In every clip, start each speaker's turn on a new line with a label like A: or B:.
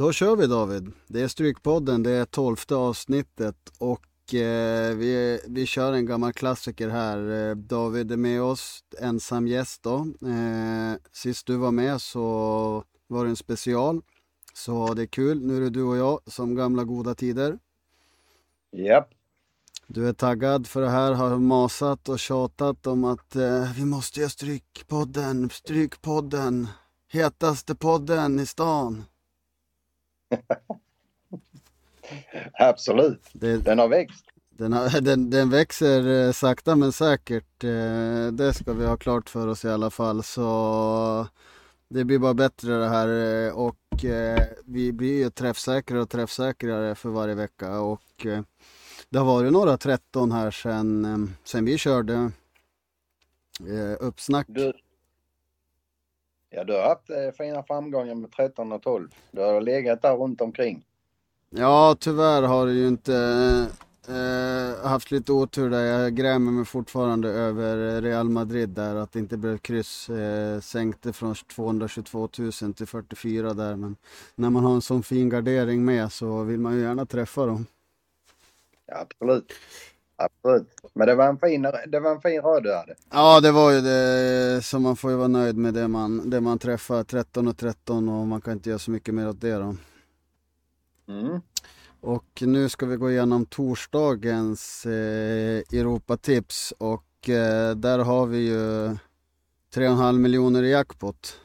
A: Då kör vi David. Det är Strykpodden, det är tolfte avsnittet och eh, vi, vi kör en gammal klassiker här. Eh, David är med oss, ensam gäst då. Eh, sist du var med så var det en special. Så det är kul. Nu är det du och jag som gamla goda tider.
B: Japp.
A: Du är taggad för det här, har masat och tjatat om att eh, vi måste göra Strykpodden, Strykpodden, hetaste podden i stan.
B: Absolut.
A: Det,
B: Den har växt.
A: den, har, den, den växer eh, sakta men säkert. Eh, det ska vi ha klart för oss i alla fall. Så det blir bara bättre det här eh, och vi blir ju träffsäkrare och träffsäkrare för varje vecka. Och det har varit några 13 här sen, sen vi körde uppsnack.
B: Du, ja, du har haft eh, fina framgångar med 13 och 12. Du har legat där runt omkring.
A: Ja, tyvärr har det ju inte eh, haft lite otur där. Jag grämer mig fortfarande över Real Madrid där, att det inte blev kryss. Eh, sänkte från 222 000 till 44 där, men när man har en sån fin gardering med så vill man ju gärna träffa dem.
B: Ja, absolut. Absolut. Men det var en fin, det var en fin rad du hade.
A: Ja, det var ju det, så man får ju vara nöjd med det man, det man träffar. 13 och 13 och man kan inte göra så mycket mer åt det då.
B: Mm.
A: Och nu ska vi gå igenom torsdagens eh, Europatips och eh, där har vi ju 3,5 miljoner i jackpot.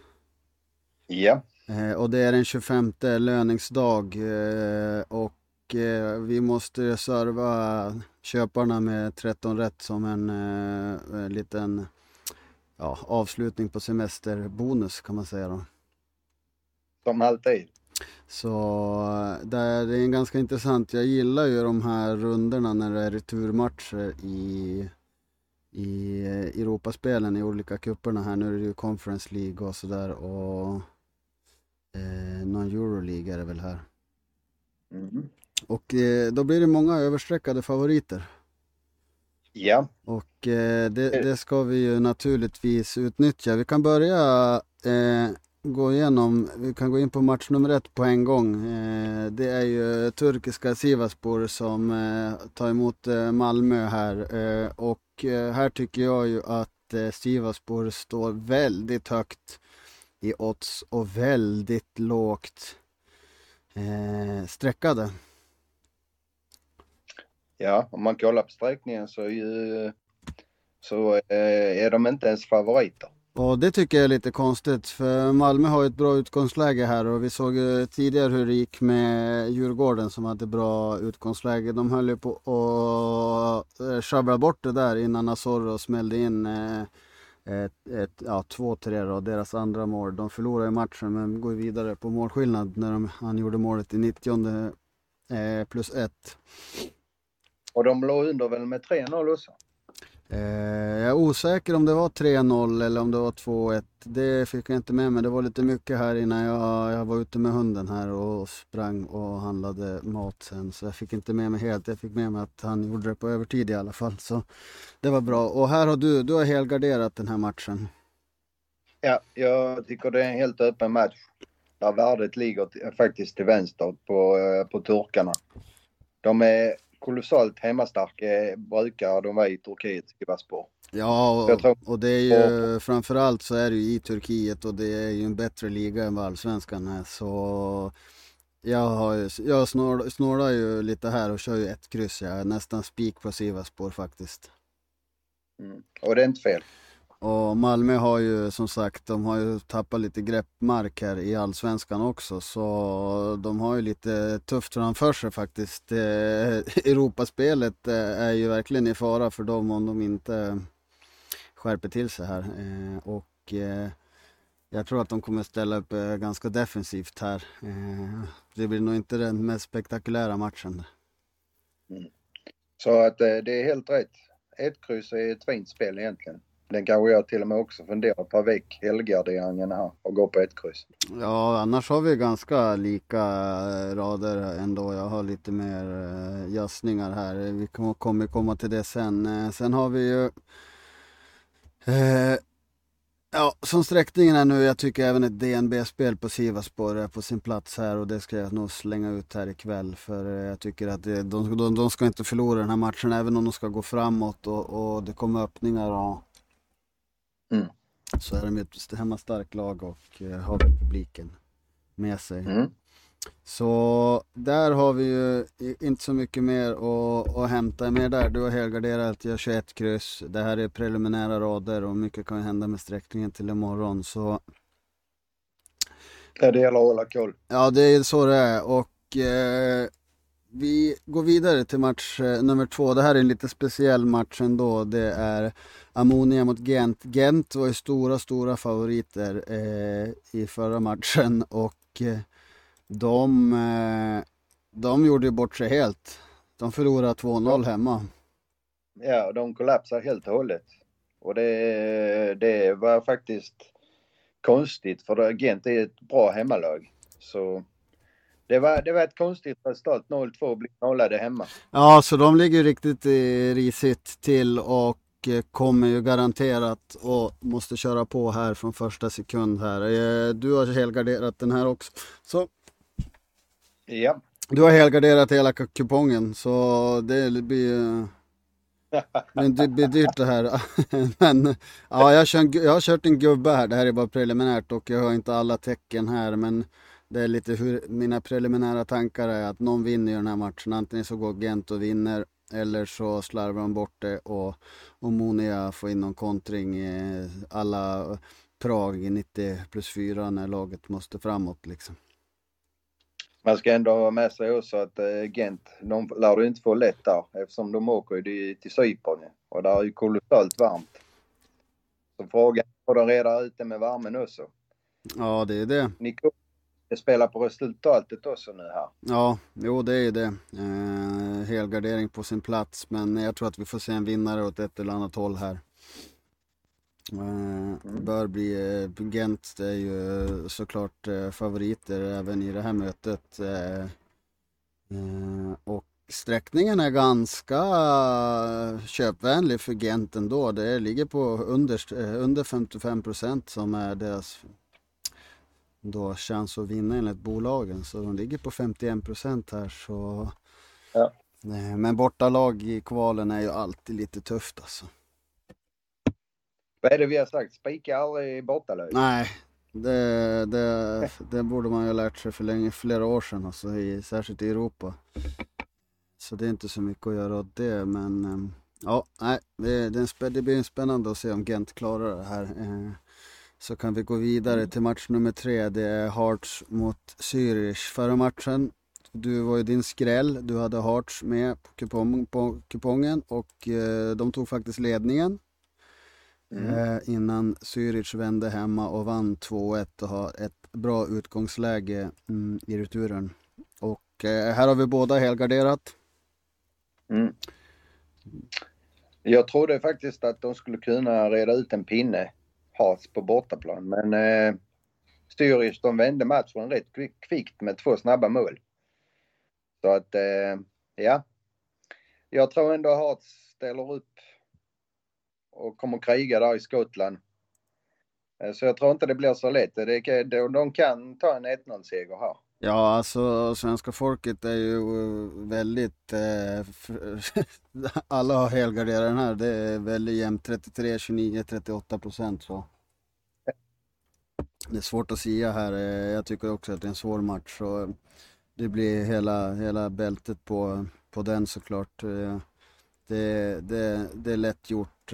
B: Ja.
A: Eh, och det är den 25 löningsdag eh, och eh, vi måste serva köparna med 13 rätt som en eh, liten ja, avslutning på semesterbonus kan man säga då.
B: Som alltid.
A: Så eh, det är det är en ganska intressant. Jag gillar ju de här rundorna när det är returmatcher i, i eh, Europaspelen i olika kupperna här. Nu är det ju Conference League och sådär och eh, någon Euroleague är det väl här.
B: Mm.
A: Och eh, då blir det många överstreckade favoriter.
B: Ja.
A: Och eh, det, det ska vi ju naturligtvis utnyttja. Vi kan börja eh, gå igenom, vi kan gå in på match nummer ett på en gång. Eh, det är ju turkiska Sivasspor som eh, tar emot eh, Malmö här. Eh, och eh, här tycker jag ju att eh, Sivasspor står väldigt högt i odds och väldigt lågt eh, streckade.
B: Ja, om man kollar på sträckningen så är, ju, så eh, är de inte ens favoriter.
A: Och det tycker jag är lite konstigt för Malmö har ju ett bra utgångsläge här och vi såg ju tidigare hur det gick med Djurgården som hade bra utgångsläge. De höll ju på att eh, sjabbla bort det där innan Asoro smällde in eh, ett, ett, ja, 2-3 då, deras andra mål. De förlorade ju matchen men går vidare på målskillnad när de, han gjorde målet i 90 eh, plus 1.
B: Och de låg under väl med 3-0 också.
A: Eh, jag är osäker om det var 3-0 eller om det var 2-1. Det fick jag inte med mig. Det var lite mycket här innan jag, jag var ute med hunden här och sprang och handlade mat sen. Så jag fick inte med mig helt. Jag fick med mig att han gjorde det på övertid i alla fall. Så det var bra. Och här har du, du har helgarderat den här matchen.
B: Ja, jag tycker det är en helt öppen match. Där värdet ligger faktiskt till vänster på, eh, på turkarna. De är kolossalt hemmastarka brukar de vara i Turkiet, Sivasspor.
A: Ja,
B: Jag tror-
A: och, och det är ju framförallt så är det ju i Turkiet och det är ju en bättre liga än vad allsvenskan är. Så jag, har, ju- jag snår, snålar ju lite här och kör ju ett kryss. Jag är nästan spik på Sivasspor faktiskt.
B: Mm. Och det är inte fel.
A: Och Malmö har ju som sagt, de har ju tappat lite greppmark här i allsvenskan också. Så de har ju lite tufft framför sig faktiskt. Eh, Europaspelet eh, är ju verkligen i fara för dem om de inte skärper till sig här. Eh, och eh, jag tror att de kommer ställa upp eh, ganska defensivt här. Eh, det blir nog inte den mest spektakulära matchen. Mm.
B: Så att det är helt rätt. Ett kryss är ett fint spel egentligen. Den kanske jag till och med också funderar på väck helgarderingen här och gå på ett kryss.
A: Ja, annars har vi ganska lika rader ändå. Jag har lite mer eh, gössningar här. Vi kommer komma till det sen. Eh, sen har vi ju eh, Ja, som sträckningen är nu, jag tycker även ett DNB-spel på Sivaspor är på sin plats här och det ska jag nog slänga ut här ikväll. För eh, jag tycker att det, de, de, de ska inte förlora den här matchen även om de ska gå framåt och, och det kommer öppningar. Och, mm. Så är de ett hemmastarkt lag och uh, har publiken med sig. Mm. Så där har vi ju inte så mycket mer att, att hämta mer där. Du har helgarderat, jag 21 kryss. Det här är preliminära rader och mycket kan hända med sträckningen till imorgon. Så...
B: Ja, det gäller att hålla koll.
A: Ja, det är så det är. Och eh, vi går vidare till match eh, nummer två. Det här är en lite speciell match ändå. Det är Ammonia mot Gent. Gent var ju stora, stora favoriter eh, i förra matchen och eh, de, eh, de gjorde ju bort sig helt. De förlorade 2-0 hemma.
B: Ja, de kollapsade helt och hållet. Och det, det var faktiskt konstigt för Gent är ett bra hemmalag. Så det var, det var ett konstigt resultat. 0-2 blir nollade hemma.
A: Ja, så de ligger riktigt risigt till och eh, kommer ju garanterat och måste köra på här från första sekund här. Eh, du har helgarderat den här också. Så
B: Ja.
A: Du har helgarderat hela kupongen så det blir det blir dyrt det här. men ja, jag, kör, jag har kört en gubbe här. Det här är bara preliminärt och jag har inte alla tecken här. Men det är lite hur mina preliminära tankar är att någon vinner i den här matchen. Antingen så går Gent och vinner eller så slarvar de bort det och, och Monia får in någon kontring. Alla Prag i 90 plus 4 när laget måste framåt liksom
B: man ska ändå ha med sig också att eh, Gent, de lär du inte få lätt där eftersom de åker ju till Cypern och där är ju kolossalt varmt. Så frågan är får de reda ut det med värmen också.
A: Ja, det är det.
B: Ni spelar på resultatet också nu här.
A: Ja, jo det är det. Eh, helgardering på sin plats men jag tror att vi får se en vinnare åt ett eller annat håll här. Mm. Bör bli, eh, Gent är ju såklart eh, favoriter även i det här mötet. Och sträckningen är ganska köpvänlig för Gent ändå. Det ligger på under, under 55 procent som är deras då chans att vinna enligt bolagen. Så de ligger på 51 procent här. Så... Ja. Men bortalag i kvalen är ju alltid lite tufft alltså.
B: Vad är det vi har sagt? Spika aldrig bortalös.
A: Nej, det, det, det borde man ju ha lärt sig för länge, flera år sedan, alltså, i, särskilt i Europa. Så det är inte så mycket att göra åt det, men ehm, ja, nej, det, det, det blir spännande att se om Gent klarar det här. Så kan vi gå vidare till match nummer tre. Det är Hearts mot Zürich. Förra matchen, du var ju din skräll. Du hade Hearts med på, kupong, på kupongen och eh, de tog faktiskt ledningen. Mm. Eh, innan Zürich vände hemma och vann 2-1 och har ett bra utgångsläge mm, i returen. Och eh, här har vi båda helgarderat. Mm.
B: Jag trodde faktiskt att de skulle kunna reda ut en pinne, has på bortaplan. Men eh, Zürich, de vände matchen rätt kvickt med två snabba mål. Så att, eh, ja. Jag tror ändå Harts ställer upp och kommer kriga där i Skottland. Eh, så jag tror inte det blir så lätt. de kan ta en 1-0-seger här.
A: Ja, alltså svenska folket är ju eh, väldigt... Eh, alla har helgarderat den här. Det är väldigt jämnt. 33, 29, 38 procent. Så. Det är svårt att säga här. Eh, jag tycker också att det är en svår match. Så eh, det blir hela, hela bältet på, på den såklart. Det, det, det är lätt gjort.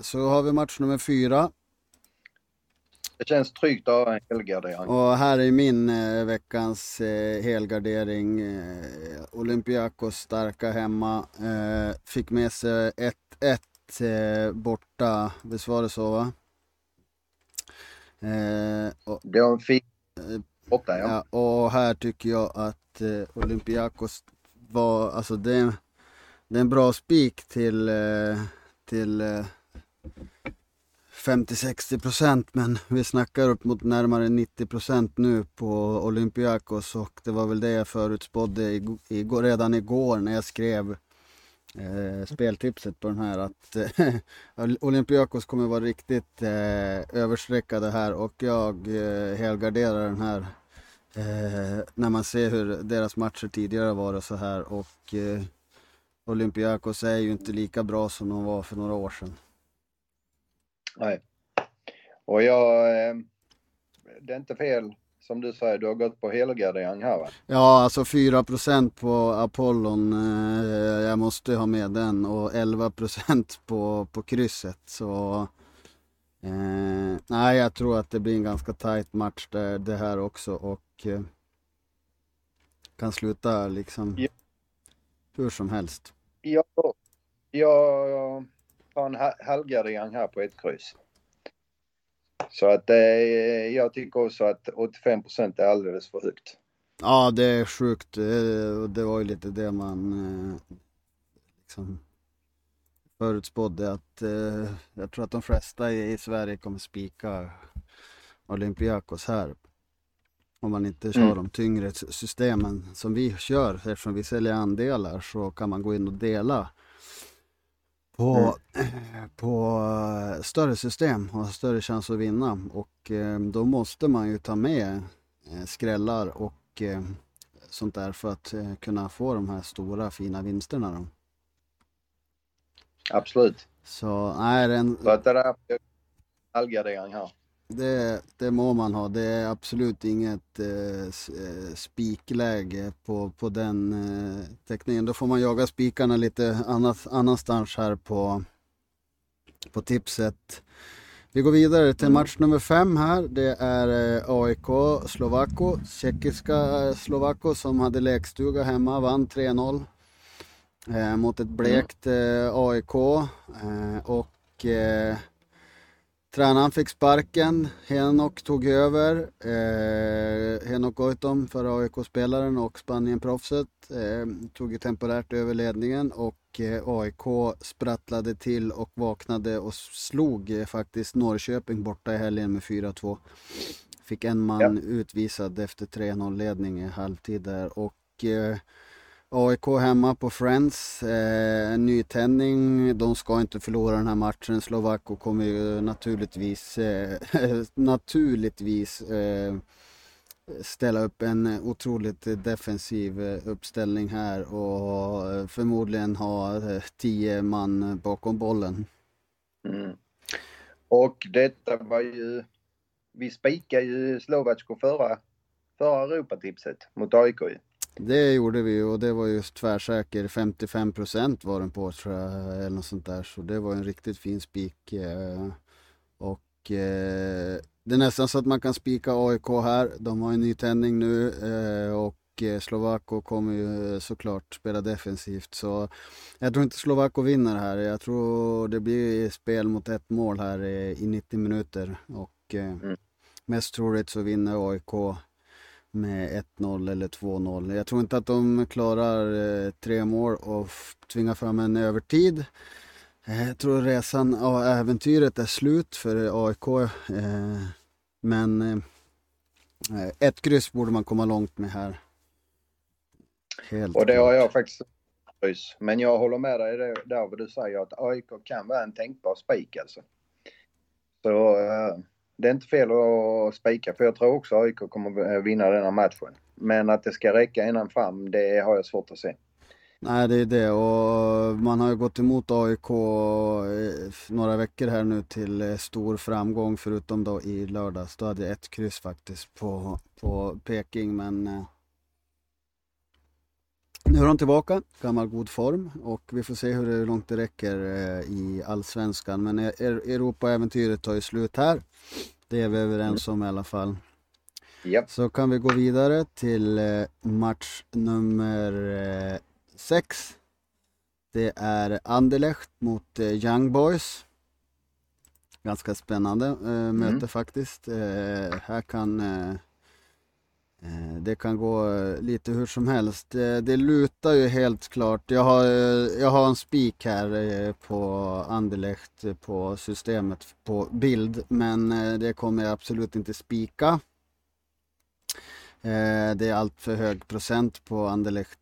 A: Så har vi match nummer fyra.
B: Det känns tryggt att ha en helgardering.
A: Och här är min eh, veckans eh, helgardering. Eh, Olympiakos starka hemma. Eh, fick med sig 1-1 eh, borta. Visst var det så va?
B: Eh, och, det var en fin borta ja.
A: ja. Och här tycker jag att Olympiakos var, alltså det det är en bra spik till, till 50-60 procent men vi snackar upp mot närmare 90 procent nu på Olympiakos och det var väl det jag förutspådde igår, redan igår när jag skrev eh, speltipset på den här att eh, Olympiakos kommer vara riktigt eh, överstreckade här och jag eh, helgarderar den här eh, när man ser hur deras matcher tidigare varit så här och eh, Olympiakos är ju inte lika bra som de var för några år sedan.
B: Nej. Och jag, eh, det är inte fel som du säger, du har gått på helgardering här va?
A: Ja, alltså 4% på Apollon. Eh, jag måste ha med den och 11 på, på krysset. Så eh, nej, jag tror att det blir en ganska tight match där, det här också och eh, kan sluta liksom ja. hur som helst.
B: Ja, jag har en halvgardering här på ett kryss. Så att eh, jag tycker också att 85 procent är alldeles för högt.
A: Ja, det är sjukt. Eh, det var ju lite det man eh, liksom förutspådde att eh, jag tror att de flesta i, i Sverige kommer spika Olympiakos här. Om man inte kör mm. de tyngre systemen som vi kör eftersom vi säljer andelar så kan man gå in och dela på, mm. på eh, större system och ha större chans att vinna. Och eh, då måste man ju ta med eh, skrällar och sånt där för att kunna få de här stora fina vinsterna. Då.
B: Absolut.
A: Så nej, den...
B: Så att det där är allgardering här.
A: Det, det må man ha. Det är absolut inget eh, spikläge på, på den eh, tekniken. Då får man jaga spikarna lite annat, annanstans här på, på tipset. Vi går vidare till match nummer fem här. Det är eh, AIK Slovako. Tjeckiska eh, Slovako som hade lekstuga hemma, vann 3-0 eh, mot ett blekt eh, AIK. och Tränaren fick sparken, Henok tog över. Eh, Henok Goitom, för AIK-spelaren och Spanien-proffset, eh, tog ju temporärt över ledningen och eh, AIK sprattlade till och vaknade och slog eh, faktiskt Norrköping borta i helgen med 4-2. Fick en man ja. utvisad efter 3-0 ledning i halvtid där och eh, AIK hemma på Friends, eh, nytändning. De ska inte förlora den här matchen. Slovakko kommer ju naturligtvis, eh, naturligtvis eh, ställa upp en otroligt defensiv eh, uppställning här och förmodligen ha eh, tio man bakom bollen.
B: Mm. Och detta var ju, vi spikade ju Slovacko förra, förra Europatipset mot AIK ju.
A: Det gjorde vi och det var ju tvärsäker. 55% var den på tror jag, eller något sånt där. Så det var en riktigt fin spik. Eh, och eh, det är nästan så att man kan spika AIK här. De har en ny tändning nu eh, och Slovako kommer ju såklart spela defensivt. Så jag tror inte Slovako vinner här. Jag tror det blir spel mot ett mål här i 90 minuter. Och mm. mest troligt så vinner AIK med 1-0 eller 2-0. Jag tror inte att de klarar eh, tre mål och tvingar fram en övertid. Eh, jag tror resan och äventyret är slut för AIK. Eh, men eh, ett kryss borde man komma långt med här.
B: Helt och det har jag faktiskt. Men jag håller med dig där vad du säger att AIK kan vara en tänkbar spik alltså. Så eh, det är inte fel att spika för jag tror också AIK kommer eh, vinna den här matchen. Men att det ska räcka innan fram, det har jag svårt att se.
A: Nej, det är det och man har ju gått emot AIK eh, några veckor här nu till eh, stor framgång förutom då i lördags. Då hade jag ett kryss faktiskt på, på Peking men eh, nu är de tillbaka, gammal god form och vi får se hur långt det räcker i allsvenskan. Men Europa-äventyret tar ju slut här. Det är vi överens om i alla fall.
B: Yep.
A: Så kan vi gå vidare till match nummer sex. Det är Anderlecht mot Young Boys. Ganska spännande möte mm. faktiskt. Här kan Eh, Eh, det kan gå eh, lite hur som helst. Eh, det, lutar ju helt klart. Jag har, jag har en spik här på Anderlecht på systemet på bild. Men det kommer jag absolut inte spika. Det är allt för hög procent på Anderlecht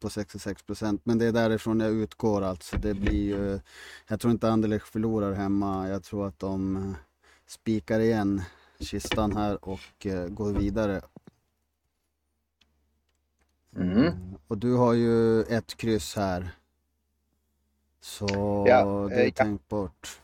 A: på 66 procent. Men det är därifrån jag utgår alltså. Det blir ju, jag tror inte Anderlecht förlorar hemma. Jag tror att de spikar igen kistan här och eh, går vidare. Mm. Och du har ju ett kryss här. Så ja, det är tänkt bort.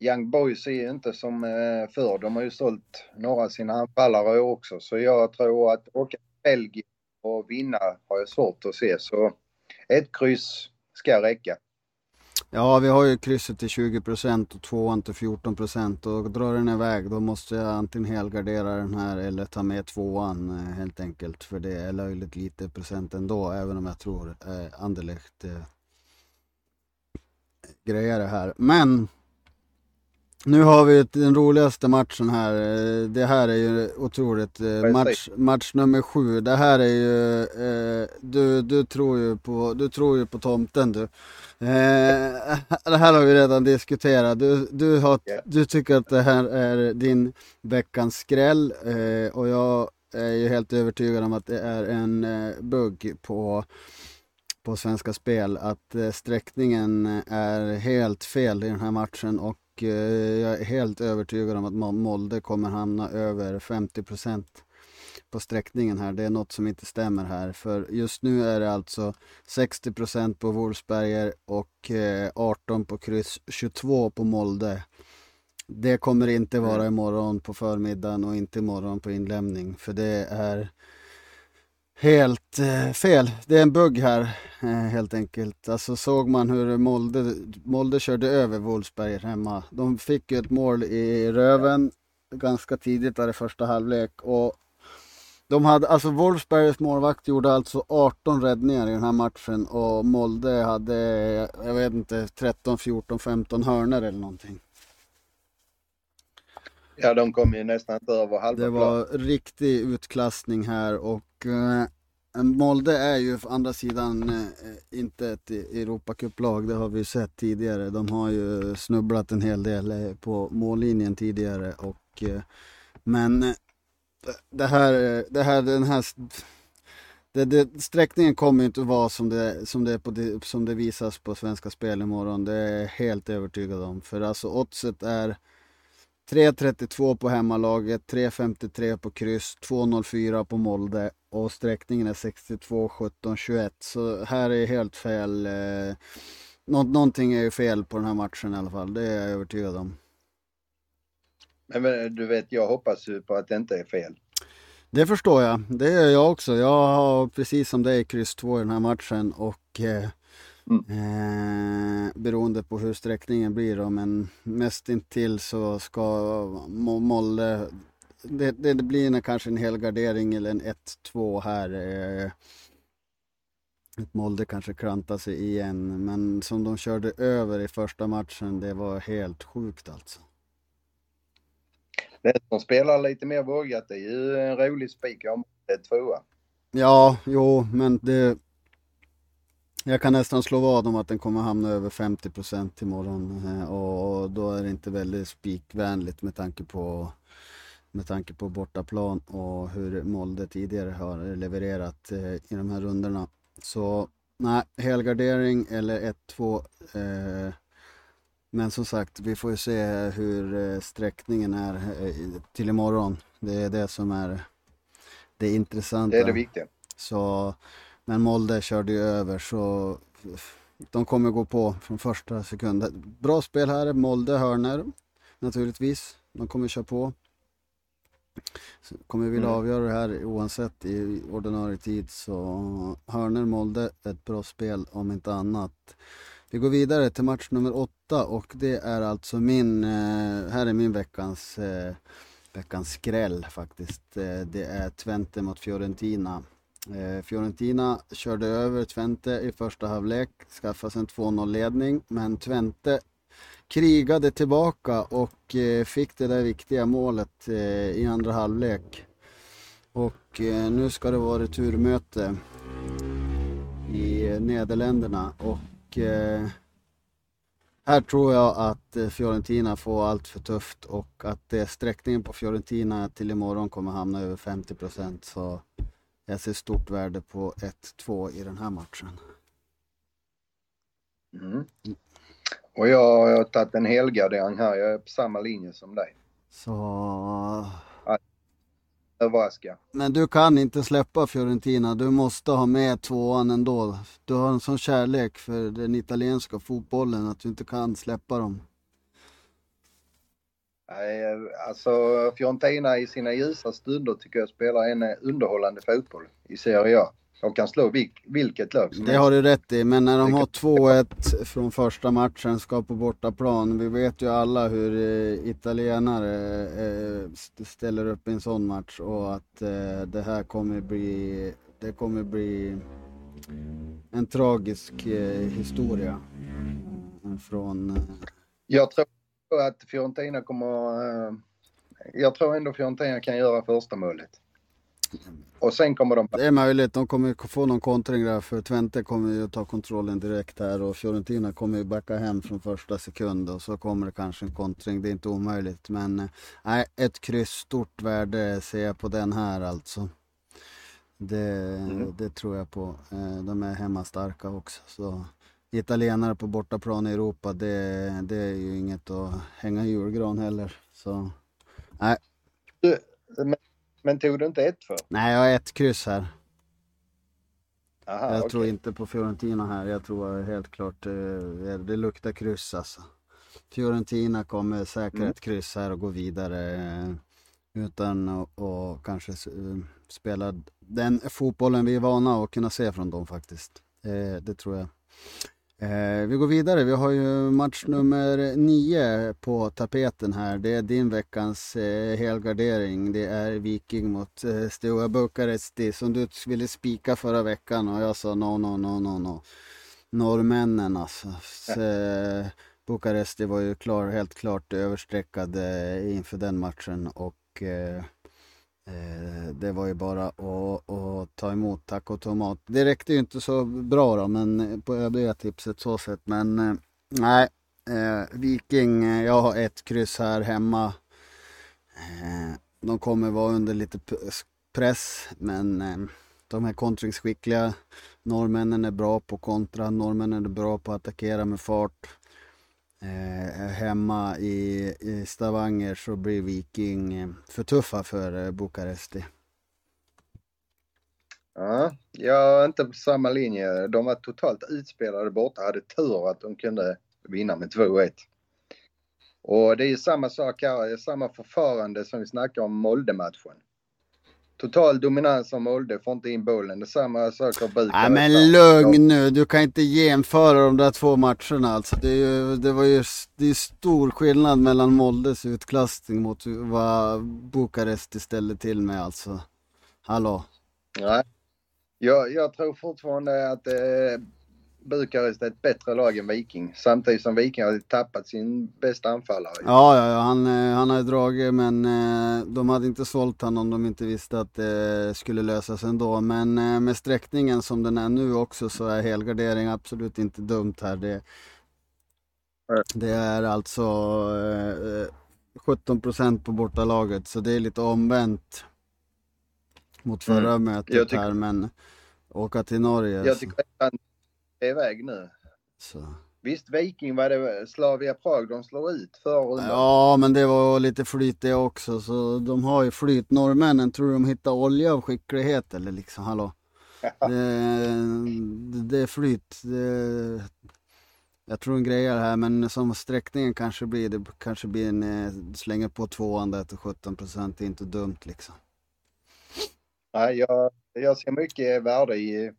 B: Young Boys är inte som eh, förr. De har ju sålt några av sina anfallare också. Så jag tror att åka till Belgien och vinna har jag svårt att se. Så ett kryss ska räcka.
A: Ja, vi har ju krysset till 20% och tvåan till 14% och drar den iväg då måste jag antingen helgardera den här eller ta med tvåan eh, helt enkelt. För det är löjligt lite procent ändå, även om jag tror eh, Anderlecht eh, grejer det här. Men nu har vi den roligaste matchen här. Det här är ju otroligt. Eh, match, match nummer sju. Det här är ju... Eh, du, du, tror ju på, du tror ju på tomten du. Eh, det här har vi redan diskuterat. Du, du, har, du tycker att det här är din veckans skräll. Eh, och jag är ju helt övertygad om att det är en eh, bugg på på Svenska Spel att eh, sträckningen är helt fel i den här matchen och Eh, jag är helt övertygad om att Molde kommer hamna över 50% på sträckningen här. Det är något som inte stämmer här. För just nu är det alltså 60% på Wolfsberger och 18 eh, på kryss, 22 på Molde. Det kommer inte vara imorgon på förmiddagen och inte imorgon på inlämning. För det är helt eh, fel. Det är en bugg här eh, helt enkelt. Alltså såg man hur Molde, Molde körde över Wolfsberg hemma. De fick ju ett mål i röven ganska tidigt där i första halvlek och de hade, alltså Wolfsbergs målvakt gjorde alltså 18 räddningar i den här matchen och Molde hade, jag vet inte, 13, 14, 15 hörner eller någonting.
B: Ja, de kom ju nästan inte över halva
A: Det var plan. riktig utklassning här och eh, Molde är ju å andra sidan eh, inte ett Europacuplag, det har vi sett tidigare. De har ju snubblat en hel del eh, på mållinjen tidigare och eh, men eh, det här, det här, den här det, det, sträckningen kommer inte att vara som det, som, det på som det visas på Svenska Spel imorgon. Det är jag helt övertygad om. För alltså oddset är 3.32 på hemmalaget, 3.53 på kryss, 2.04 på Molde och sträckningen är 62, 17, 21. Så här är helt fel. Eh, nå någonting är ju fel på den här matchen i alla fall, det är jag övertygad om.
B: Men du vet, jag hoppas ju på att det inte är fel.
A: Det förstår jag, det gör jag också. Jag har precis som dig kryss 2 i den här matchen och eh, Mm. Eh, beroende på hur sträckningen blir då, men mest intill så ska Molle det, det, blir kanske en helgardering eller en 1-2 här. Eh, ett Molde kanske klantar sig igen, men som de körde över i första matchen, det var helt sjukt alltså.
B: Det som spelar lite mer vågat, det är ju en rolig spik om det tvåa.
A: Ja, jo, men det, jag kan nästan slå vad om att den kommer hamna över 50 procent imorgon eh, och då är det inte väldigt spikvänligt med tanke på med tanke på bortaplan och hur Molde tidigare har levererat eh, i de här rundorna. Så nej, helgardering eller 1-2. Eh, men som sagt, vi får ju se hur sträckningen är till imorgon. Det är det som är det intressanta.
B: Det är det viktiga.
A: Så men Molde körde ju över så de kommer gå på från första sekund. Bra spel här, Molde hörner naturligtvis. De kommer köra på. kommer vilja mm. avgöra det här oavsett i ordinarie tid så hörner Molde ett bra spel om inte annat. Vi går vidare till match nummer åtta och det är alltså min, eh, här är min veckans, eh, veckans skräll faktiskt. Eh, det är Twente mot Fiorentina. Eh, Fiorentina körde över Twente i första halvlek, skaffade sig en 2-0 ledning, men Twente krigade tillbaka och eh, fick det där viktiga målet eh, i andra halvlek. Och nu ska det vara returmöte i Nederländerna och Här tror jag att Fiorentina får allt för tufft och att sträckningen på Fiorentina till imorgon kommer hamna över 50 procent. Så jag ser stort värde på 1-2 i den här matchen.
B: Mm. Och jag har tagit en helgardering här. Jag är på samma linje som dig.
A: Så...
B: Överraska.
A: Men du kan inte släppa Fiorentina. Du måste ha med tvåan ändå. Du har en sån kärlek för den italienska fotbollen att du inte kan släppa dem.
B: Nej, alltså Fiorentina i sina ljusa stunder tycker jag spelar en underhållande fotboll i Serie A. De kan slå vilk, vilket lag
A: som Det har du rätt i, men när de har 2-1 från första matchen, ska på bortaplan. Vi vet ju alla hur eh, italienare eh, ställer upp i en sån match och att eh, det här kommer bli, det kommer bli en tragisk historia från...
B: Jag tror att Fiorentina kommer... Jag tror ändå Fiorentina kan göra första målet. Och sen kommer de...
A: Det är möjligt, de kommer få någon kontring där för Twente kommer ju ta kontrollen direkt här och Fiorentina kommer ju backa hem från första sekund och så kommer det kanske en kontring, det är inte omöjligt. Men eh, nej, ett kryss, stort värde ser jag på den här alltså. Det, mm. det tror jag på. Eh, de är hemmastarka också. Så italienare på bortaplan i Europa, det, det är ju inget att hänga i julgran heller. Så nej.
B: Men tog du inte ett för?
A: Nej, jag har ett kryss här. Aha, jag okay. tror inte på Fiorentina här. Jag tror helt klart eh, det luktar kryss alltså. Fiorentina kommer säkra mm. ett kryss här och gå vidare eh, utan att kanske eh, spela den fotbollen vi är vana att kunna se från dem faktiskt. Det tror jag. Eh, vi går vidare. Vi har ju match nummer nio på tapeten här. Det är din veckans eh, helgardering. Det är Viking mot eh, Steaua Bukaresti som du ville spika förra veckan och jag sa no, no, no, no, no. Norrmännen alltså. Så, eh, Bukaresti var ju klar, helt klart överstreckad eh, inför den matchen och Eh, Eh, det var ju bara att, att, ta emot tack och tomat. Det räckte ju inte så bra då, men eh, på övriga tipset så sett. Men eh, nej, Viking, jag har ett kryss här hemma. de kommer vara under lite press, men de är kontringsskickliga. Norrmännen är bra på kontra, norrmännen är bra på att attackera med fart. Eh, hemma i, i Stavanger så blir Viking eh, för tuffa för eh, Bukaresti.
B: Ja, jag är inte på samma linje. De var totalt utspelade borta. Hade tur att de kunde vinna med 2-1. Och det är ju samma sak här, samma förfarande som vi snackade om Molde-matchen total dominans av Molde, får inte in bollen. Det är samma sak av Bukarest.
A: Nej men lugn nu, du kan inte jämföra de där två matcherna alltså. Det, är ju, det var ju det är stor skillnad mellan Moldes utklassning mot vad Bukarest ställde till med alltså. Hallå?
B: Nej. Jag, jag tror fortfarande att eh, Bukarest är ett bättre lag än Viking. Samtidigt som Viking har tappat sin bästa anfallare.
A: Ja, ja, ja han, eh, han har dragit men eh, de hade inte sålt honom om de inte visste att det skulle lösas ändå. Men eh, med sträckningen som den är nu också så är helgardering absolut inte dumt här. Det, det är alltså eh, 17 procent på bortalaget så det är lite omvänt mot förra mm. mötet här men åka till Norge.
B: Jag tycker är iväg nu. Så. Visst, Viking var det Slavia Prag de slår ut förra
A: Ja, men det var lite flyt det också. Så de har ju flyt. Norrmännen, tror de hittar olja av skicklighet eller liksom, hallå? det, det är flyt. Det, jag tror en grejer här, men som sträckningen kanske blir, det kanske blir en, eh, slänger på tvåan där till 17 procent, det är inte dumt liksom.
B: Nej, jag, jag ser mycket värde i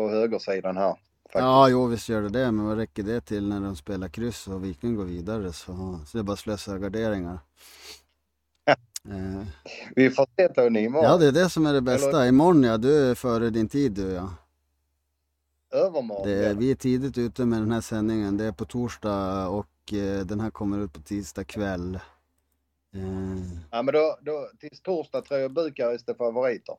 B: på högersidan här.
A: Faktiskt. Ja, jo visst gör det det, men vad räcker det till när de spelar kryss och Viking går vidare så, så det är bara slösa garderingar.
B: eh. Vi får se Tony imorgon.
A: Ja, det är det som är det bästa. Eller... Imorgon ja, du är före din tid du ja.
B: Övermorgon?
A: Det är, vi är tidigt ute med den här sändningen. Det är på torsdag och eh, den här kommer ut på tisdag kväll.
B: Eh. Ja, men då, då tills torsdag tror jag Bukarest är favoriter.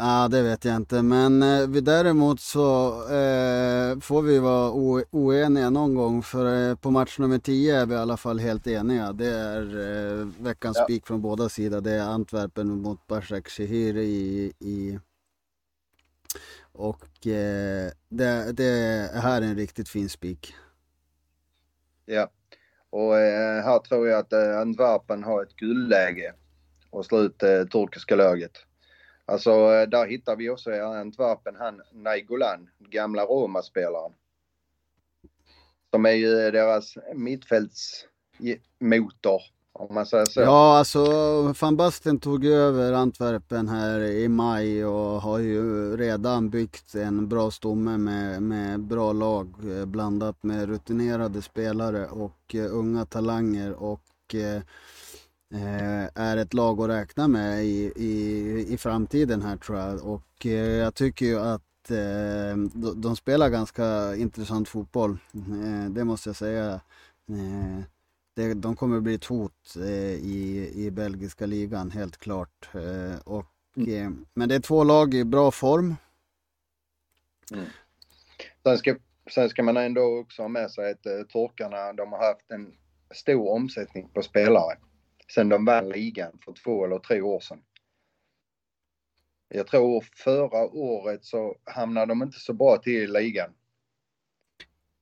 A: Ja, det vet jag inte, men eh, däremot så eh, får vi vara oeniga någon gång för eh, på match nummer 10 är vi i alla fall helt eniga. Det är eh, veckans ja. spik från båda sidor. Det är Antwerpen mot Başak Şehir i, i och eh, det, det här är en riktigt fin spik.
B: Ja, och eh, här tror jag att eh, Antwerpen har ett guldläge och slå ut det turkiska laget. Alltså eh, där hittar vi också i Antwerpen han Nainggolan, gamla Roma-spelaren. Som är ju deras mittfältsmotor om man säger så.
A: Ja, alltså van Basten tog över Antwerpen här i maj och har ju redan byggt en bra stomme med, med bra lag eh, blandat med rutinerade spelare och uh, unga talanger och uh, är ett lag att räkna med i, i, i framtiden här tror jag. Och uh, jag tycker ju att de, de spelar ganska intressant fotboll. Det måste jag säga de kommer bli ett hot eh, i, i belgiska ligan, helt klart. Eh, och, mm. eh, men det är två lag i bra form.
B: Mm. Sen, ska, sen ska man ändå också ha med sig att eh, torkarna, de har haft en stor omsättning på spelare sen de vann ligan för två eller tre år sedan. Jag tror förra året så hamnade de inte så bra till i ligan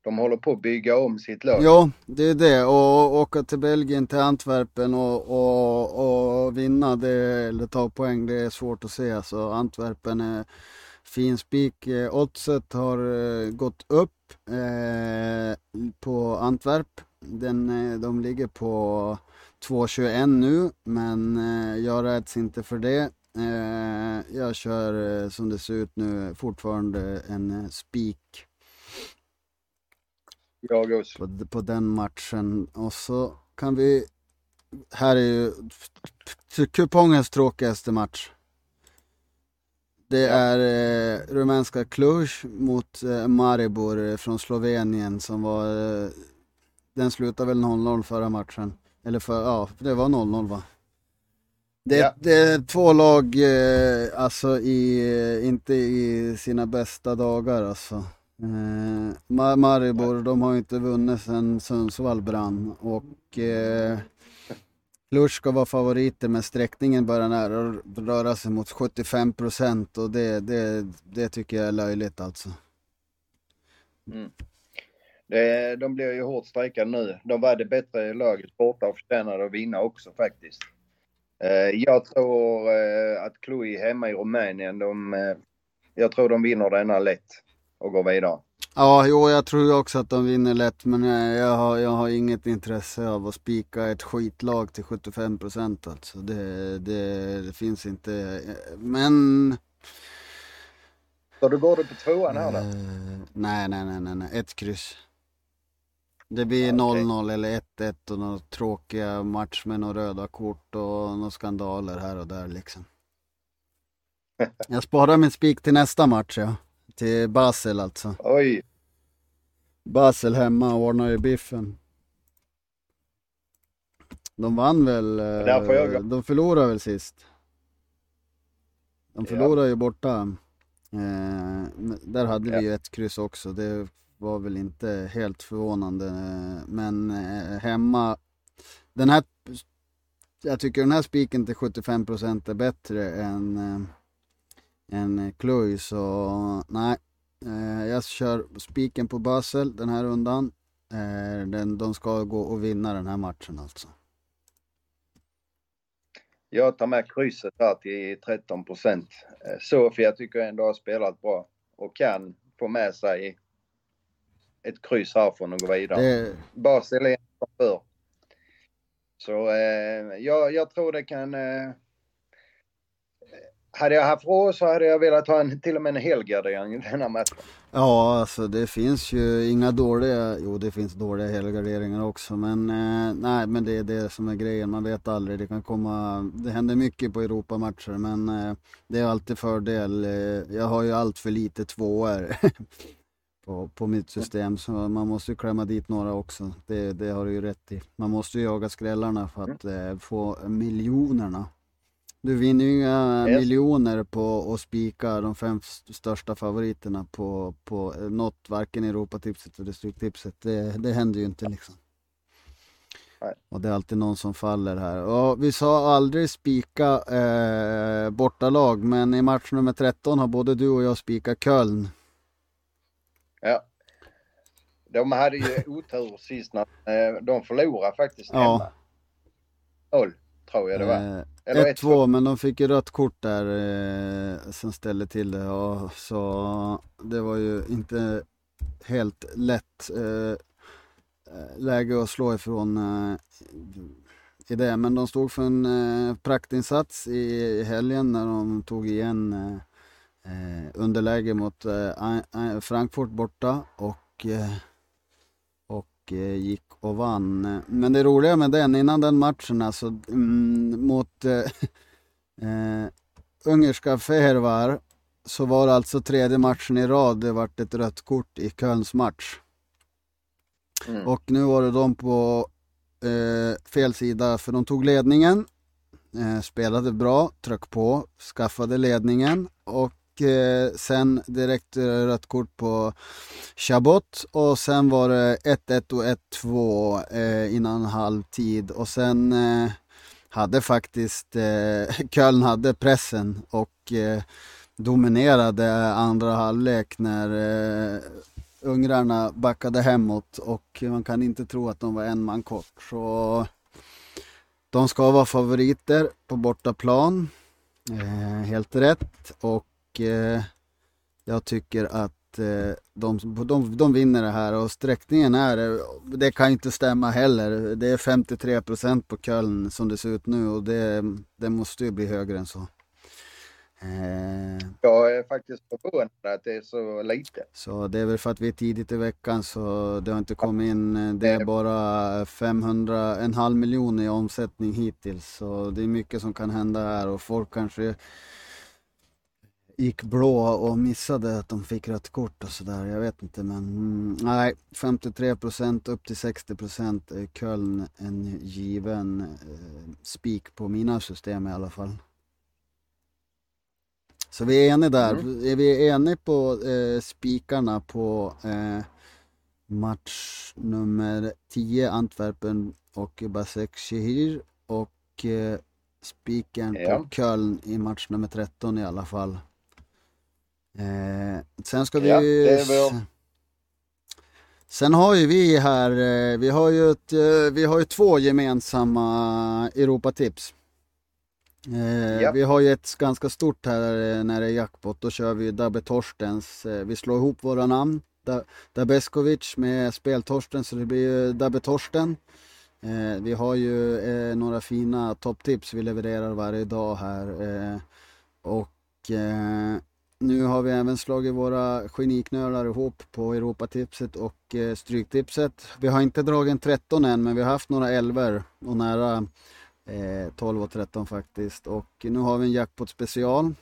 B: de håller på att bygga om sitt lag.
A: Ja, det är det. Och åka till Belgien, till Antwerpen och, och, och vinna det, eller ta poäng, det är svårt att se. Så Antwerpen är fin spik. Eh, oddset har eh, gått upp eh, på Antwerp. Den, eh, de ligger på 2,21 nu, men eh, jag räds inte för det. Eh, jag kör som det ser ut nu fortfarande en spik
B: jag också.
A: På, på den matchen. Och så kan vi... Här är ju kupongens tråkigaste match. Det är eh, rumänska Cluj mot eh, Maribor eh, från Slovenien som var... Eh, den slutade väl 0-0 förra matchen. Eller för, ja, det var 0-0 va? Det, ja. det, är två lag, eh, alltså i, eh, inte i sina bästa dagar alltså. Eh, Maribor, de har inte vunnit sedan Sundsvall brann och eh, Lush ska vara favoriter men sträckningen börjar nära röra sig mot 75 procent och det, det, det tycker jag är löjligt alltså.
B: Mm. Det, de blir ju hårt strejkade nu. De var det bättre laget borta och förtjänade att vinna också faktiskt. Eh, jag tror eh, att Cluj hemma i Rumänien, de, eh, jag tror de vinner denna lätt och går vidare.
A: Ja, jo, jag tror också att de vinner lätt, men jag har, jag har inget intresse av att spika ett skitlag till 75 procent alltså. Det, det, det, finns inte, men...
B: Så du går du på tvåan här då?
A: Nej, nej, nej, nej, nej, ett kryss. Det blir 0-0 okay. eller 1-1 och några tråkiga match med några röda kort och några skandaler här och där liksom. Jag sparar min spik till nästa match ja till Basel alltså.
B: Oj.
A: Basel hemma ordnar ju biffen. De vann väl, jag... de förlorade väl sist. De förlorade ja. ju borta. Eh, där hade vi ju ett kryss också. Det var väl inte helt förvånande. Men eh, hemma, den här, jag tycker den här spiken till 75% är bättre än eh, än eh, en så nej. Jag kör spiken på Basel den här rundan. Den, de ska gå och vinna den här matchen alltså.
B: Jag tar med krysset här till 13 procent. Sofia tycker jag ändå har spelat bra och kan få med sig ett kryss härifrån och gå vidare. Det... Basel är en för. Så eh, jag, jag tror det kan eh, hade jag haft råd så hade jag velat ha en, till och med en helgardering i denna matchen.
A: Ja, alltså det finns ju inga dåliga, jo det finns dåliga helgarderingar också men eh, nej men det är det som är grejen, man vet aldrig, det kan komma, det händer mycket på Europamatcher men eh, det är alltid fördel, eh, jag har ju allt för lite tvåor på, på mitt system så man måste ju klämma dit några också, det, det har du ju rätt i. Man måste ju jaga skrällarna för att mm. eh, få miljonerna. Du vinner ju inga yes. miljoner på att spika de fem största favoriterna på, på något, varken Europatipset eller Stryktipset. Det, det händer ju inte liksom. Nej. Och det är alltid någon som faller här. Och vi sa aldrig spika eh, bortalag, men i match nummer 13 har både du och jag spikat Köln.
B: Ja. De hade ju otur sist när eh, de förlorade faktiskt hemma. Ja. 0 tror jag det var.
A: Eh, 1-2 men de fick ju rött kort där eh, som ställde till det. Och, så det var ju inte helt lätt eh, läge att slå ifrån eh, i det. Men de stod för en eh, praktinsats i helgen när de tog igen eh, underläge mot Frankfurt borta och, och gick och vann. Men det roliga med den, innan den matchen alltså mm, mot eh, ungerska Fehervar så var det alltså tredje matchen i rad det vart ett rött kort i Kölns match. Mm. Och nu var det de på eh, fel sida för de tog ledningen, eh, spelade bra, tryck på, skaffade ledningen och eh, Eh, sen direkt rött kort på Chabot och sen var det 1-1 och 1-2 eh, innan halvtid och sen eh, hade faktiskt eh, Köln hade pressen och eh, dominerade andra halvlek när eh, ungrarna backade hemåt och man kan inte tro att de var en man kort. Så de ska vara favoriter på bortaplan. Eh, helt rätt och eh, jag tycker att eh, de, de, de vinner det här och sträckningen är, det kan inte stämma heller. Det är 53 procent på Köln som det ser ut nu och det, det måste ju bli högre än så.
B: Eh, jag är faktiskt förvånad att det är så lite.
A: Så det är väl för att vi är tidigt i veckan så det har inte kommit in, det är bara 500, en halv miljon i omsättning hittills. Så det är mycket som kan hända här och folk kanske gick blå och missade att de fick rött kort och sådär. Jag vet inte men mm, nej, 53 procent upp till 60 procent är Köln en given eh, spik på mina system i alla fall. Så vi är eniga där. Mm. Är vi eniga på eh, spikarna på eh, match nummer 10, Antwerpen och Basek Shehir och eh, spiken ja. på Köln i match nummer 13 i alla fall. Eh, sen ska vi... Ja, Sen har ju vi här, eh, vi har ju, ett, eh, vi har ju två gemensamma Europatips. Eh, ja. Vi har ju ett ganska stort här eh, när det är jackpot. Då kör vi Dabbe Torstens. Vi slår ihop våra namn. Da, Dabeskovic med Speltorsten så det blir Dabbe Torsten. Eh, vi har ju eh, några fina topptips vi levererar varje dag här. Och nu har vi även slagit våra geniknölar ihop på Europatipset och Stryktipset. Vi har inte dragit en 13 än men vi har haft några elver och nära Eh, 12 och 13 faktiskt. Och nu har vi en jackpot special.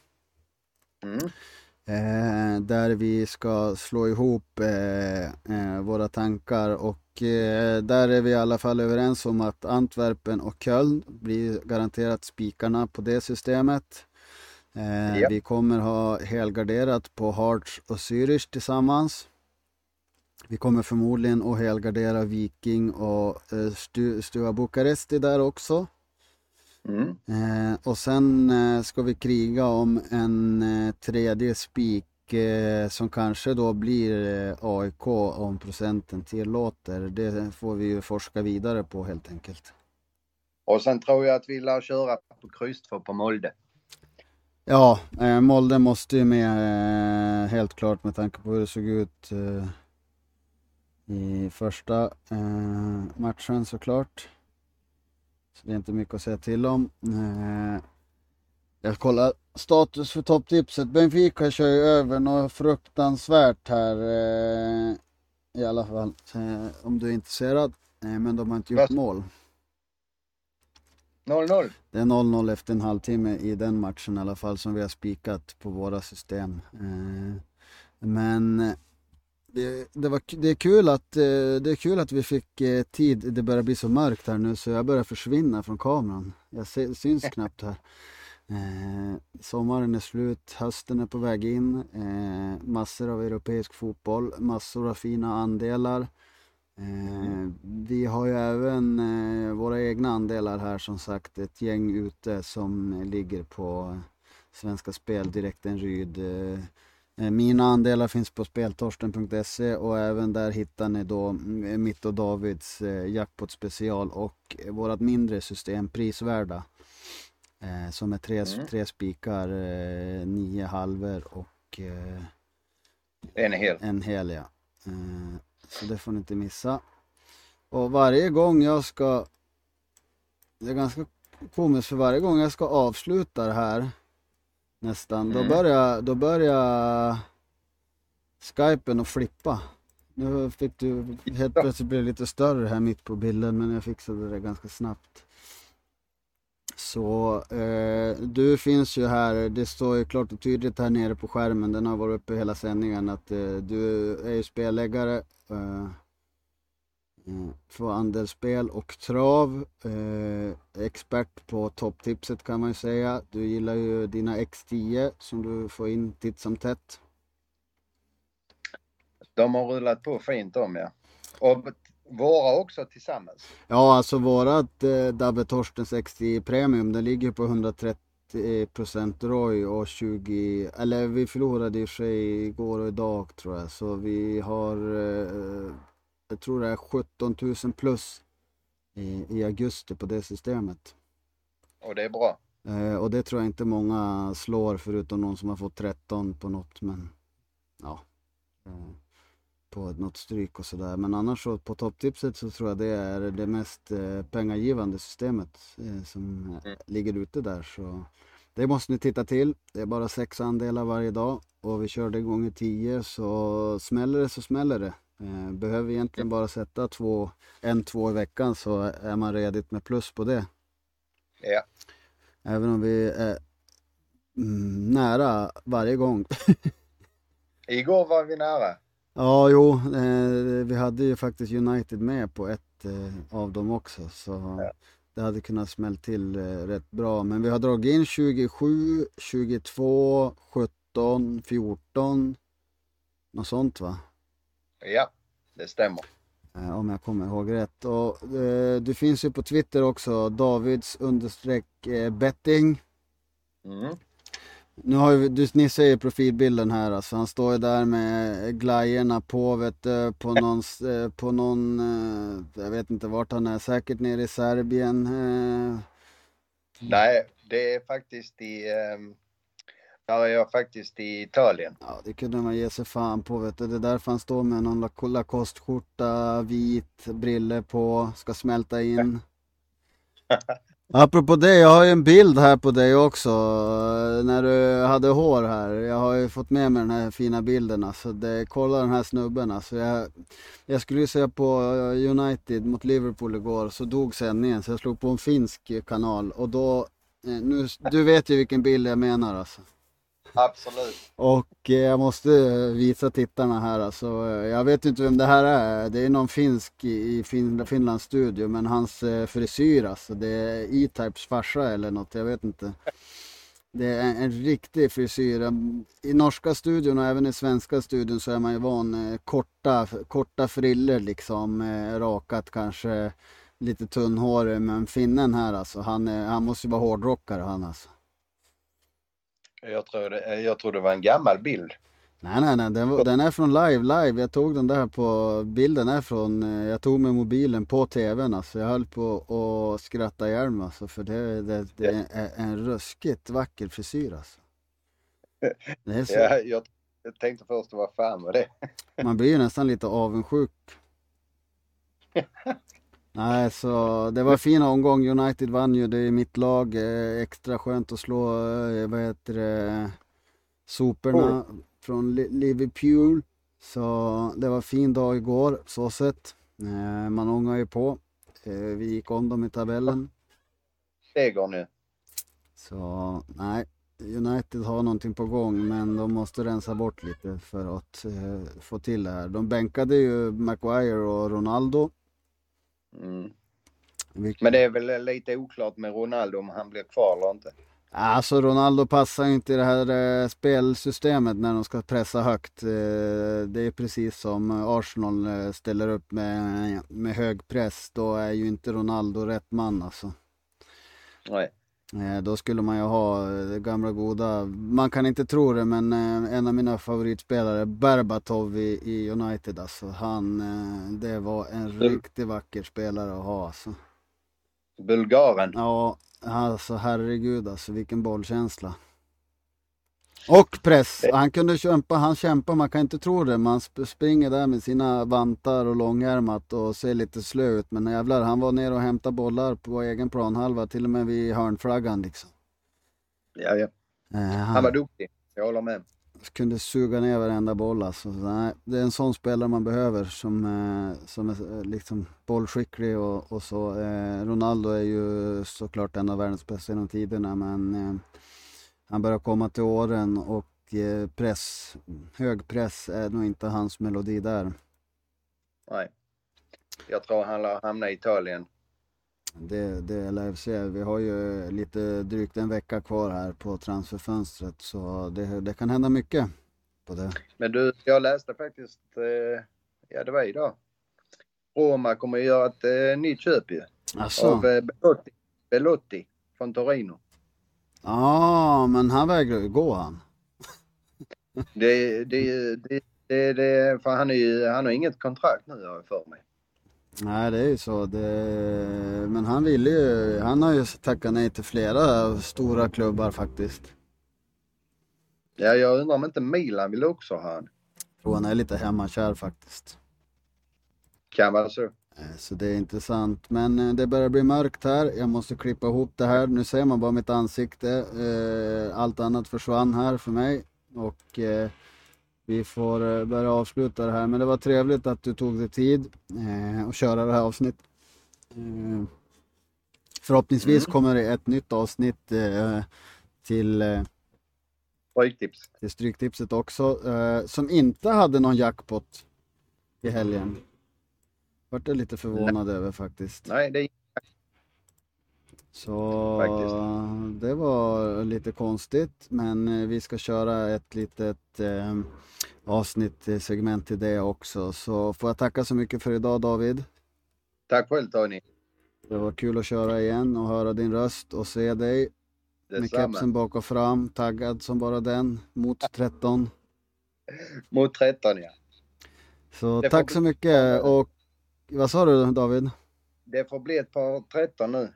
A: Mm. Eh, där vi ska slå ihop eh, eh våra tankar och eh, där är vi i alla fall överens om att Antwerpen och Köln blir garanterat spikarna på det systemet. Eh, ja. Vi kommer ha helgarderat på Hearts och Zürich tillsammans. Vi kommer förmodligen att helgardera Viking och Stua Bukaresti där också. Mm. Eh, och sen eh, ska vi kriga om en eh, tredje spik eh, som kanske då blir eh, AIK om procenten tillåter. Det får vi ju forska vidare på helt enkelt.
B: Och sen tror jag att vi lär köra på kryss på Molde.
A: Ja, eh, Molde måste ju med helt klart med tanke på hur det såg ut i första matchen såklart. Så det är inte mycket att säga till om. Eh, jag kollar status för topptipset. Benfica kör ju över något fruktansvärt här. Eh, I alla fall. Eh, om du är intresserad. Men de har inte gjort mål.
B: 0-0.
A: Det är 0-0 efter en halvtimme i den matchen i alla fall som vi har spikat på våra system. Men det, det, var, det, är kul att, eh, det är kul att vi fick eh, tid. Det börjar bli så mörkt här nu så jag börjar försvinna från kameran. Jag syns knappt här. Eh, sommaren är slut, hösten är på väg in. Eh, massor av europeisk fotboll, massor av fina andelar. Eh, vi har ju även eh, våra egna andelar här som sagt, ett gäng ute som ligger på Svenska Spel, Direkten Ryd. Eh, eh, mina andelar finns på speltorsten.se och även där hittar ni då mm, mitt och Davids jackpot special och vårat mindre system Prisvärda. Som är tre, mm. tre spikar, nio halver och
B: en hel.
A: En hel ja. Så det får ni inte missa. Och varje gång jag ska, det är ganska komiskt för varje gång jag ska avsluta det här nästan, mm. då börjar, då börjar skypen att flippa. Nu fick du helt plötsligt bli lite större här mitt på bilden men jag fixade det ganska snabbt. Så eh, du finns ju här, det står ju klart och tydligt här nere på skärmen, den har varit uppe hela sändningen, att eh, du är ju spelläggare eh, eh för andelsspel och trav. Eh, expert på topptipset kan man ju säga. Du gillar ju dina X10 som du får in titt som tätt.
B: De har rullat på fint om ja. Och våra också tillsammans?
A: Ja, alltså vårat eh, Dabbe Torstens XT Premium, den ligger på 130 procent ROI och 20, eller vi förlorade i och för sig igår och idag tror jag, så vi har, eh, jag tror det är 17 000 plus i, i augusti på det systemet.
B: Och det är bra?
A: Eh, och det tror jag inte många slår förutom någon som har fått 13 på något, men ja. Eh på något stryk och sådär. Men annars så på topptipset så tror jag det är det mest eh, pengagivande systemet eh, som mm. ligger ute där. Så det måste ni titta till. Det är bara sex andelar varje dag och vi kör det gånger tio så smäller det så smäller det. Eh, behöver egentligen bara sätta två, en, två i veckan så är man redigt med plus på det.
B: Ja.
A: Även om vi är mm, nära varje gång.
B: Igår var vi nära.
A: Ja, jo, eh, vi hade ju faktiskt United med på ett eh, av dem också. Så ja. det hade kunnat smält till eh, rätt bra. Men vi har dragit in 27, 22, 17, 14. Något sånt va?
B: Ja, det stämmer.
A: Eh, om jag kommer ihåg rätt. Och, eh, du finns ju på Twitter också, Davids understreck eh, betting. Mm. Nu har ju, du, ni ser ju profilbilden här alltså. Han står ju där med glajjorna på, vet du, på någon, eh, på någon, eh, jag vet inte vart han är, säkert nere i Serbien. Eh.
B: Nej, det är faktiskt i, ja, jag är faktiskt i Italien.
A: Ja, det kunde man ge sig fan på, vet du. Det är därför han står med någon Lacoste-skjorta, vit, briller på, ska smälta in. Apropå det, jag har ju en bild här på dig också, eh, när du hade hår här. Jag har ju fått med mig den här fina bilden alltså. Det, kolla den här snubben alltså. Jag, jag skulle ju se på eh, United mot Liverpool igår, så dog sändningen så jag slog på en finsk kanal och då, eh, nu, du vet ju vilken bild jag menar alltså.
B: Absolut.
A: Och eh, jag måste visa tittarna här alltså. Eh, jag vet inte vem det här är. Det är någon finsk i fin Finlands studio. Men hans eh, frisyr alltså. Det är E-Types farsa eller något. Jag vet inte. Det är en, en riktig frisyr. I norska studion och även i svenska studion så är man ju van eh, korta, korta friller liksom. Eh, rakat kanske. Lite tunnhårig. Men finnen här alltså. Han, är, han måste ju vara hårdrockare han alltså.
B: Jag tror, det, jag tror det var en gammal bild.
A: Nej, nej, nej, den, den, är från live, live. Jag tog den där på, bilden är från, eh, jag tog med mobilen på tvn alltså. Jag höll på att skratta ihjäl mig alltså, för det, det, det är en ruskigt vacker frisyr alltså.
B: Det så... ja, jag, jag tänkte först, vad fan var det?
A: Man blir ju nästan lite avundsjuk. Nej, så det var fin omgång. United vann ju, det är mitt lag. Eh, extra skönt att slå, eh, vad heter det, soporna oh. från Liverpool. Så det var fin dag igår, så sett. Eh, man ångar ju på. Vi gick om dem i tabellen.
B: Seger nu.
A: Så nej, United har någonting på gång men de måste rensa bort lite för att få till det här. De bänkade ju Maguire och Ronaldo.
B: Mm. Men det är väl lite oklart med Ronaldo om han blir kvar eller inte.
A: Alltså Ronaldo passar inte i det här eh, spelsystemet när de ska pressa högt. Eh, det är precis som Arsenal eh, ställer upp med, med hög press. Då är ju inte Ronaldo rätt man alltså.
B: Nej.
A: Eh, då skulle man ju ha det gamla goda, man kan inte tro det men eh, en av mina favoritspelare, Berbatov i, i United alltså. Han, eh, det var en riktigt vacker spelare att ha alltså.
B: Bulgaren.
A: Ja, alltså herregud alltså vilken bollkänsla. Och press. Han kunde kämpa, han kämpar, man kan inte tro det. Man springer där med sina vantar och långärmat och ser lite slö ut. Men jävlar, han var ner och hämtade bollar på egen planhalva, till och med vid hörnflaggan liksom.
B: Ja, ja. Eh, han, var duktig, jag håller med.
A: Kunde suga ner varenda boll alltså. Nej, det är en sån spelare man behöver som, eh, som är eh, liksom bollskicklig och, och så. Eh, Ronaldo är ju såklart en av världens bästa genom tiderna men eh, han börjar komma till åren och eh, press, hög press är nog inte hans melodi där.
B: Nej. Jag tror han lär hamna i Italien.
A: Det, det lär vi se. Vi har ju lite drygt en vecka kvar här på transferfönstret så det, det kan hända mycket på det.
B: Men du, jag läste faktiskt, eh, ja det var idag. Roma kommer att göra ett eh, nytt köp ju.
A: Asså.
B: Av Belotti, Belotti från Torino.
A: Ja, men han vägrar ju gå han.
B: det, det, det, det, det, för han, är ju, han har inget kontrakt nu har jag för mig.
A: Nej, det är ju så. Det, men han ville ju, han har ju tackat nej till flera stora klubbar faktiskt.
B: Ja, jag undrar om inte Milan vill också ha han.
A: Jag tror han är lite hemmakär faktiskt.
B: Kan vara så.
A: Eh, så det är intressant. Men eh, det börjar bli mörkt här. Jag måste klippa ihop det här. Nu ser man bara mitt ansikte. Eh, allt annat försvann här för mig. Och vi får börja avsluta det här. Men det var trevligt att du tog dig tid att köra det här avsnittet. Förhoppningsvis mm. kommer det ett nytt avsnitt till
B: Stryktips.
A: Till Stryktipset också. Som inte hade någon jackpot i helgen. Vart jag lite förvånad
B: Nej.
A: över faktiskt.
B: Nej, det är
A: så Faktiskt. det var lite konstigt men eh, vi ska köra ett litet eh, avsnitt, eh, segment till det också. Så får jag tacka så mycket för idag David.
B: Tack själv Tony.
A: Det var kul att köra igen och höra din röst och se dig. Detsamma. Med kepsen bak och fram, taggad som bara den, mot 13.
B: mot 13 ja.
A: Så tack så mycket och vad sa du David?
B: Det får bli ett par 13 nu.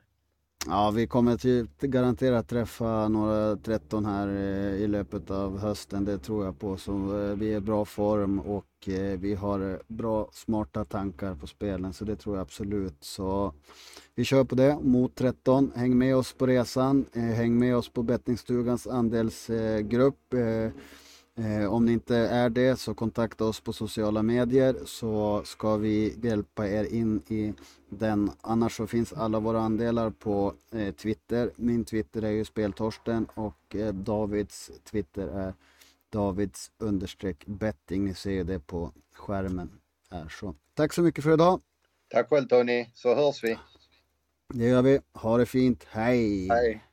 A: Ja, vi kommer till, garanterat träffa några 13 här eh, i löpet av hösten. Det tror jag på. Så eh, vi är i bra form och eh, vi har bra smarta tankar på spelen. Så det tror jag absolut. Så vi kör på det mot 13. Häng med oss på resan. Häng med oss på Bettningsstugans andelsgrupp. Eh, om ni inte är det så kontakta oss på sociala medier så ska vi hjälpa er in i den. Annars så finns alla våra andelar på eh, Twitter. Min Twitter är ju speltorsten och eh, Davids Twitter är Davids understreck betting. Ni ser det på skärmen. Här så. Tack så mycket för idag.
B: Tack själv Tony, så hörs vi.
A: Det gör vi. Ha det fint. Hej!
B: Hej!